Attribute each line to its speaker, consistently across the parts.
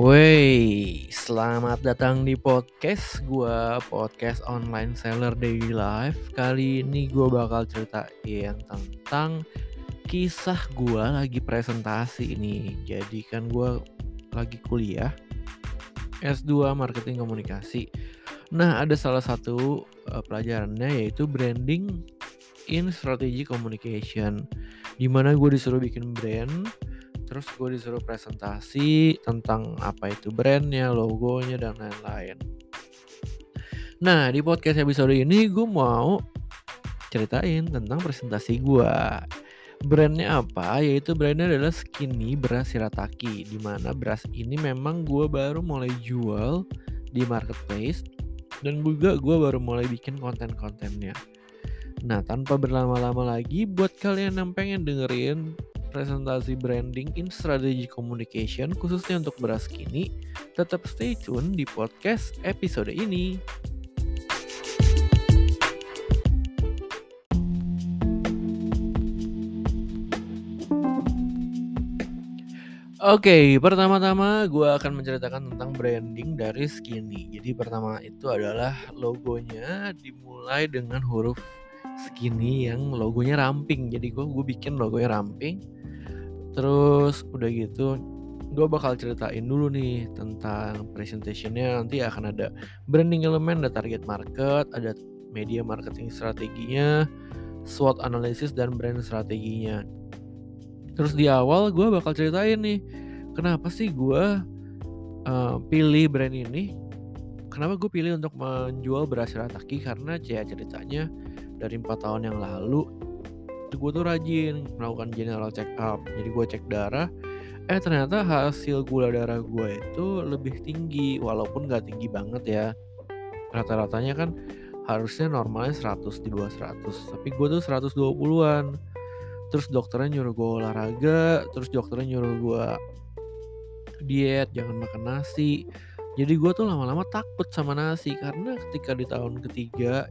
Speaker 1: Wey, selamat datang di podcast gua podcast online seller daily life. Kali ini gue bakal ceritain tentang kisah gua lagi presentasi ini. Jadi kan gue lagi kuliah S2 marketing komunikasi. Nah, ada salah satu uh, pelajarannya yaitu branding in strategy communication. Di mana gue disuruh bikin brand terus gue disuruh presentasi tentang apa itu brandnya, logonya dan lain-lain. Nah di podcast episode ini gue mau ceritain tentang presentasi gue. Brandnya apa? Yaitu brandnya adalah Skinny Beras Shirataki. Di mana beras ini memang gue baru mulai jual di marketplace dan juga gue baru mulai bikin konten-kontennya. Nah, tanpa berlama-lama lagi, buat kalian yang pengen dengerin presentasi branding in strategy communication khususnya untuk beras kini, tetap stay tune di podcast episode ini. Oke, okay, pertama-tama gue akan menceritakan tentang branding dari Skinny. Jadi pertama itu adalah logonya dimulai dengan huruf Skinny yang logonya ramping. Jadi gue gue bikin logonya ramping Terus udah gitu gue bakal ceritain dulu nih tentang presentationnya nanti akan ada branding elemen, ada target market, ada media marketing strateginya, SWOT analysis dan brand strateginya. Terus di awal gue bakal ceritain nih kenapa sih gue uh, pilih brand ini. Kenapa gue pilih untuk menjual beras Rataki karena ya ceritanya dari empat tahun yang lalu gue tuh rajin melakukan general check up jadi gue cek darah. Eh ternyata hasil gula darah gue itu lebih tinggi walaupun gak tinggi banget ya. Rata-ratanya kan harusnya normalnya 100 di bawah 100 tapi gue tuh 120-an terus dokternya nyuruh gue olahraga terus dokternya nyuruh gue diet jangan makan nasi. Jadi gue tuh lama-lama takut sama nasi karena ketika di tahun ketiga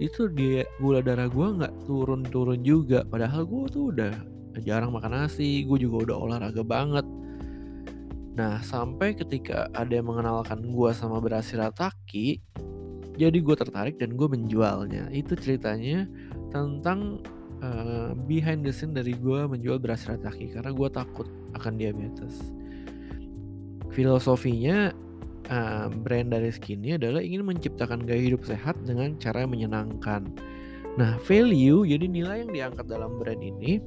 Speaker 1: itu dia gula darah gue nggak turun-turun juga. Padahal gue tuh udah jarang makan nasi gue juga udah olahraga banget. Nah sampai ketika ada yang mengenalkan gue sama beras shirataki jadi gue tertarik dan gue menjualnya. Itu ceritanya tentang uh, behind the scene dari gue menjual beras shirataki karena gue takut akan diabetes. Filosofinya uh, brand dari Skinny adalah ingin menciptakan gaya hidup sehat dengan cara yang menyenangkan. Nah, value jadi nilai yang diangkat dalam brand ini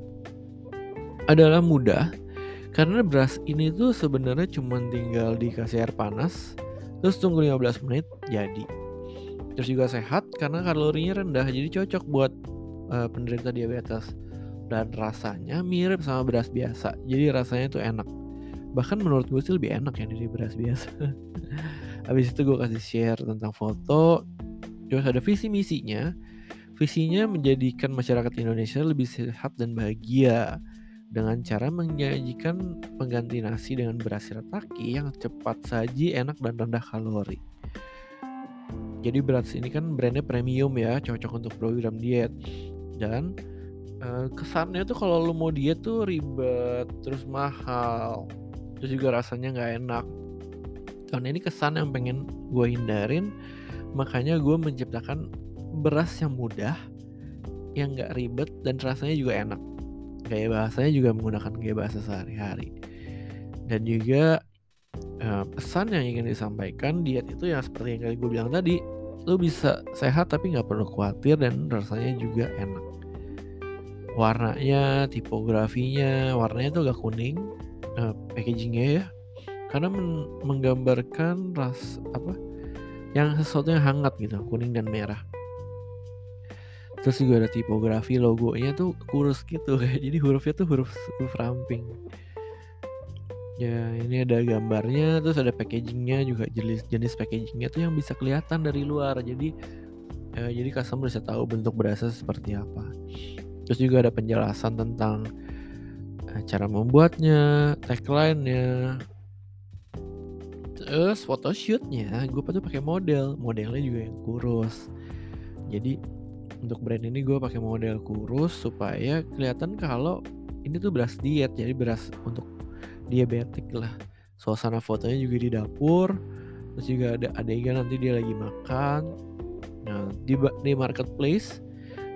Speaker 1: adalah mudah karena beras ini tuh sebenarnya cuma tinggal dikasih air panas terus tunggu 15 menit jadi. Terus juga sehat karena kalorinya rendah jadi cocok buat uh, penderita diabetes dan rasanya mirip sama beras biasa. Jadi rasanya tuh enak bahkan menurut gue sih lebih enak ya dari beras biasa habis itu gue kasih share tentang foto terus ada visi misinya visinya menjadikan masyarakat Indonesia lebih sehat dan bahagia dengan cara menyajikan pengganti nasi dengan beras shirataki yang cepat saji, enak dan rendah kalori. Jadi beras ini kan brandnya premium ya, cocok untuk program diet. Dan uh, kesannya tuh kalau lo mau diet tuh ribet, terus mahal terus juga rasanya nggak enak. Tahun ini kesan yang pengen gue hindarin makanya gue menciptakan beras yang mudah yang nggak ribet dan rasanya juga enak. Gaya bahasanya juga menggunakan gaya bahasa sehari-hari. Dan juga uh, pesan yang ingin disampaikan diet itu yang seperti yang gue bilang tadi lo bisa sehat tapi nggak perlu khawatir dan rasanya juga enak. Warnanya tipografinya warnanya tuh agak kuning uh, packagingnya ya. Karena men menggambarkan ras apa yang sesuatu yang hangat gitu kuning dan merah. Terus juga ada tipografi logonya tuh kurus gitu. Jadi hurufnya tuh huruf huruf ramping. Ya ini ada gambarnya terus ada packagingnya juga. Jenis jenis packagingnya tuh yang bisa kelihatan dari luar. Jadi eh, jadi customer bisa tahu bentuk berasa seperti apa. Terus juga ada penjelasan tentang cara membuatnya, tagline-nya, terus photoshootnya gue tuh pakai model, modelnya juga yang kurus. Jadi untuk brand ini gue pakai model kurus supaya kelihatan kalau ini tuh beras diet, jadi beras untuk diabetik lah, suasana fotonya juga di dapur. Terus juga ada adegan nanti dia lagi makan. Nah di di marketplace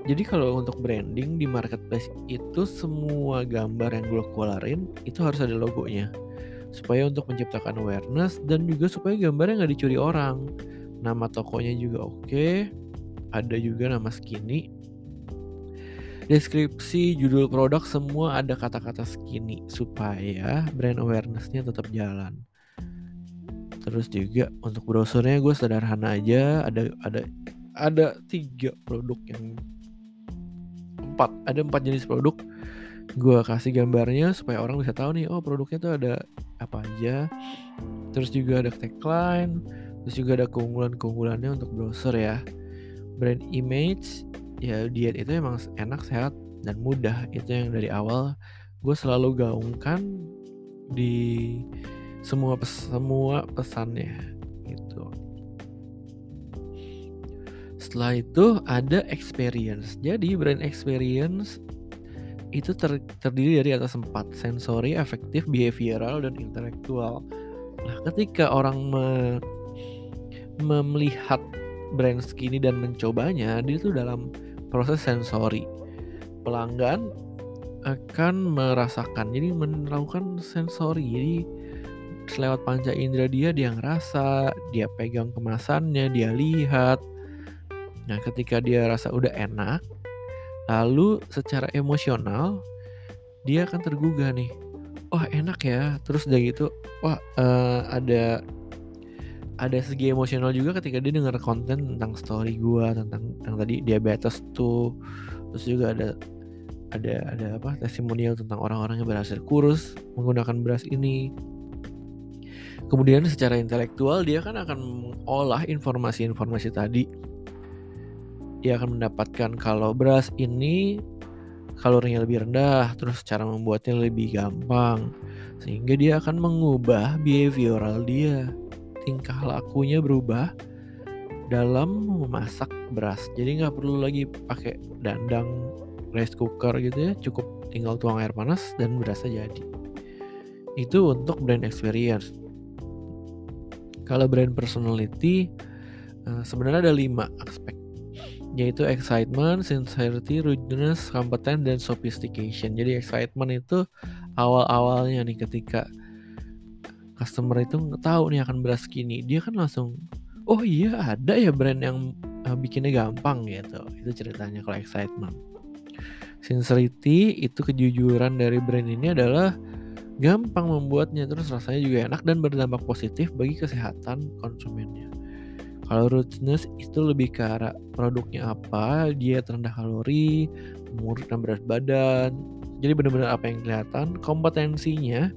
Speaker 1: jadi kalau untuk branding di marketplace itu semua gambar yang gue keluarin itu harus ada logonya. Supaya untuk menciptakan awareness dan juga supaya gambarnya nggak dicuri orang. Nama tokonya juga oke ada juga nama skinny. Deskripsi judul produk semua ada kata-kata skinny supaya brand awarenessnya tetap jalan. Terus juga untuk browsernya gue sederhana aja ada ada ada tiga produk yang empat ada empat jenis produk. Gue kasih gambarnya supaya orang bisa tahu nih oh produknya tuh ada apa aja. Terus juga ada tagline terus juga ada keunggulan-keunggulannya untuk browser ya. Brand image ya diet itu emang enak sehat dan mudah. Itu yang dari awal gue selalu gaungkan di semua pes semua pesannya setelah itu ada experience jadi brand experience itu ter terdiri dari atas empat sensori, efektif, behavioral, dan intelektual. Nah, ketika orang me melihat brand skinny dan mencobanya, dia itu dalam proses sensori. Pelanggan akan merasakan, jadi melakukan sensori. Jadi lewat panca indera dia, dia ngerasa, dia pegang kemasannya, dia lihat. Nah, ketika dia rasa udah enak, Lalu secara emosional dia akan tergugah nih. Wah enak ya. Terus udah gitu, wah uh, ada ada segi emosional juga ketika dia dengar konten tentang story gua tentang yang tadi diabetes tuh. Terus juga ada ada ada apa testimonial tentang orang-orang yang berhasil kurus menggunakan beras ini. Kemudian secara intelektual dia kan akan mengolah informasi-informasi tadi dia akan mendapatkan kalau beras ini kalorinya lebih rendah, terus cara membuatnya lebih gampang, sehingga dia akan mengubah behavioral dia, tingkah lakunya berubah dalam memasak beras. Jadi nggak perlu lagi pakai dandang rice cooker gitu ya, cukup tinggal tuang air panas dan berasnya jadi. Itu untuk brand experience. Kalau brand personality, eh, sebenarnya ada lima aspek yaitu excitement, sincerity, rudeness, kompeten, dan sophistication. Jadi excitement itu awal-awalnya nih ketika customer itu tahu nih akan beras kini, dia kan langsung, oh iya ada ya brand yang uh, bikinnya gampang gitu. Itu ceritanya kalau excitement. Sincerity itu kejujuran dari brand ini adalah gampang membuatnya terus rasanya juga enak dan berdampak positif bagi kesehatan konsumennya. Kalau rudeness itu lebih ke arah produknya apa, dia rendah kalori, dan berat badan. Jadi benar-benar apa yang kelihatan, kompetensinya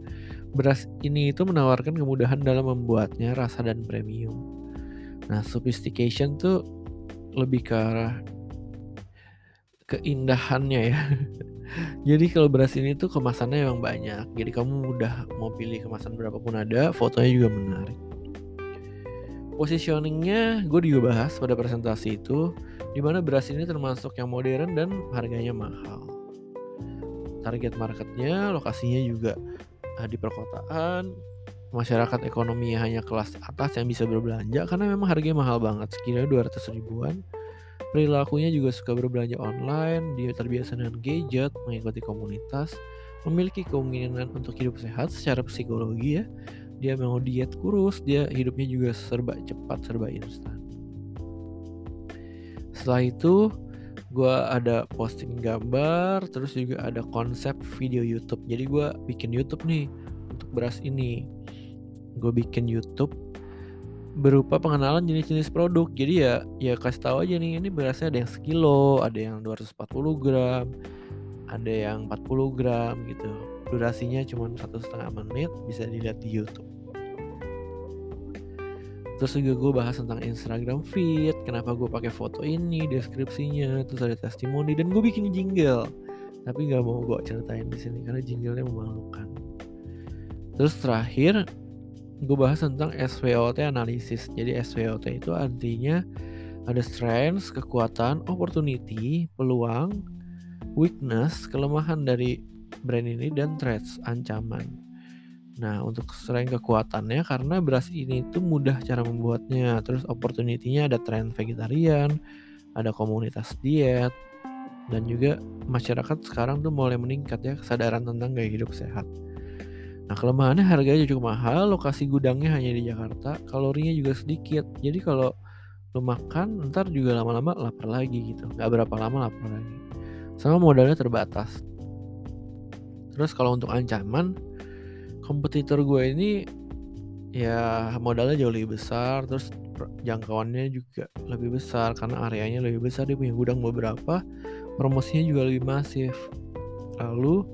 Speaker 1: beras ini itu menawarkan kemudahan dalam membuatnya rasa dan premium. Nah, sophistication tuh lebih ke arah keindahannya ya. Jadi kalau beras ini tuh kemasannya memang banyak. Jadi kamu mudah mau pilih kemasan berapapun ada, fotonya juga menarik positioningnya gue juga bahas pada presentasi itu di mana beras ini termasuk yang modern dan harganya mahal. Target marketnya lokasinya juga uh, di perkotaan. Masyarakat ekonomi hanya kelas atas yang bisa berbelanja karena memang harganya mahal banget sekiranya 200 ribuan. Perilakunya juga suka berbelanja online dia terbiasa dengan gadget mengikuti komunitas memiliki keinginan untuk hidup sehat secara psikologi ya dia mau diet kurus dia hidupnya juga serba cepat serba instan. Setelah itu gue ada posting gambar terus juga ada konsep video YouTube. Jadi gue bikin YouTube nih untuk beras ini. Gue bikin YouTube berupa pengenalan jenis-jenis produk. Jadi ya ya kasih tahu aja nih ini berasnya ada yang sekilo ada yang 240 gram ada yang 40 gram gitu durasinya cuma satu setengah menit bisa dilihat di YouTube. Terus juga gue bahas tentang Instagram feed kenapa gue pakai foto ini deskripsinya terus ada testimoni dan gue bikin jingle. Tapi nggak mau gue ceritain di sini karena jinglenya memalukan. Terus terakhir gue bahas tentang SWOT analisis. Jadi SWOT itu artinya ada strengths kekuatan opportunity peluang weakness kelemahan dari brand ini dan threats ancaman Nah, untuk selain kekuatannya karena beras ini itu mudah cara membuatnya, terus opportunity-nya ada tren vegetarian, ada komunitas diet, dan juga masyarakat sekarang tuh mulai meningkat ya kesadaran tentang gaya hidup sehat. Nah, kelemahannya harganya cukup mahal, lokasi gudangnya hanya di Jakarta, kalorinya juga sedikit. Jadi kalau lo makan, ntar juga lama-lama lapar lagi gitu. Gak berapa lama lapar lagi. Sama modalnya terbatas. Terus kalau untuk ancaman, kompetitor gue ini ya modalnya jauh lebih besar terus jangkauannya juga lebih besar karena areanya lebih besar dia punya gudang beberapa promosinya juga lebih masif. Lalu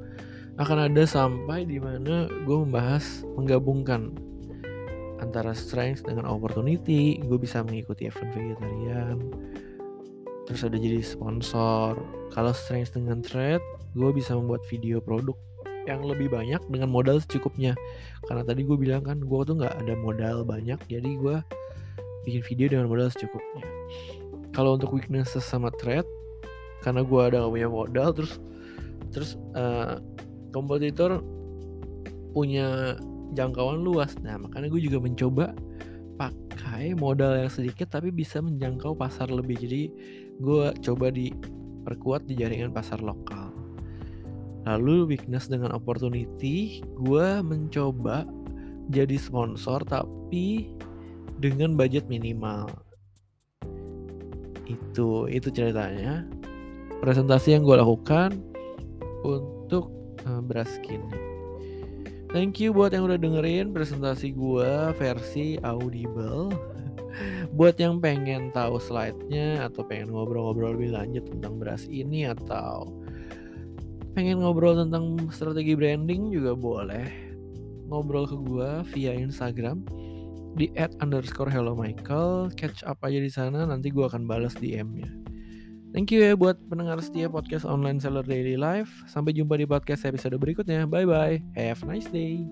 Speaker 1: akan ada sampai di mana gue membahas menggabungkan antara strength dengan opportunity. Gue bisa mengikuti event vegetarian terus ada jadi sponsor. Kalau strength dengan trade gue bisa membuat video produk yang lebih banyak dengan modal secukupnya. Karena tadi gue bilang kan gue tuh nggak ada modal banyak jadi gue bikin video dengan modal secukupnya. Kalau untuk weaknesses sama threat karena gue ada gak punya modal terus terus uh, kompetitor punya jangkauan luas. Nah makanya gue juga mencoba pakai modal yang sedikit tapi bisa menjangkau pasar lebih jadi gue coba diperkuat di jaringan pasar lokal Lalu weakness dengan opportunity, gue mencoba jadi sponsor tapi dengan budget minimal. Itu itu ceritanya. Presentasi yang gue lakukan untuk uh, beras skin. Thank you buat yang udah dengerin presentasi gue versi audible. buat yang pengen tahu slide-nya atau pengen ngobrol-ngobrol lebih lanjut tentang beras ini atau pengen ngobrol tentang strategi branding juga boleh. Ngobrol ke gue via Instagram di at underscore hello Michael. Catch up aja di sana nanti gue akan balas DM-nya Thank you ya buat pendengar setia podcast online seller daily life. Sampai jumpa di podcast episode berikutnya. Bye bye. Have a nice day.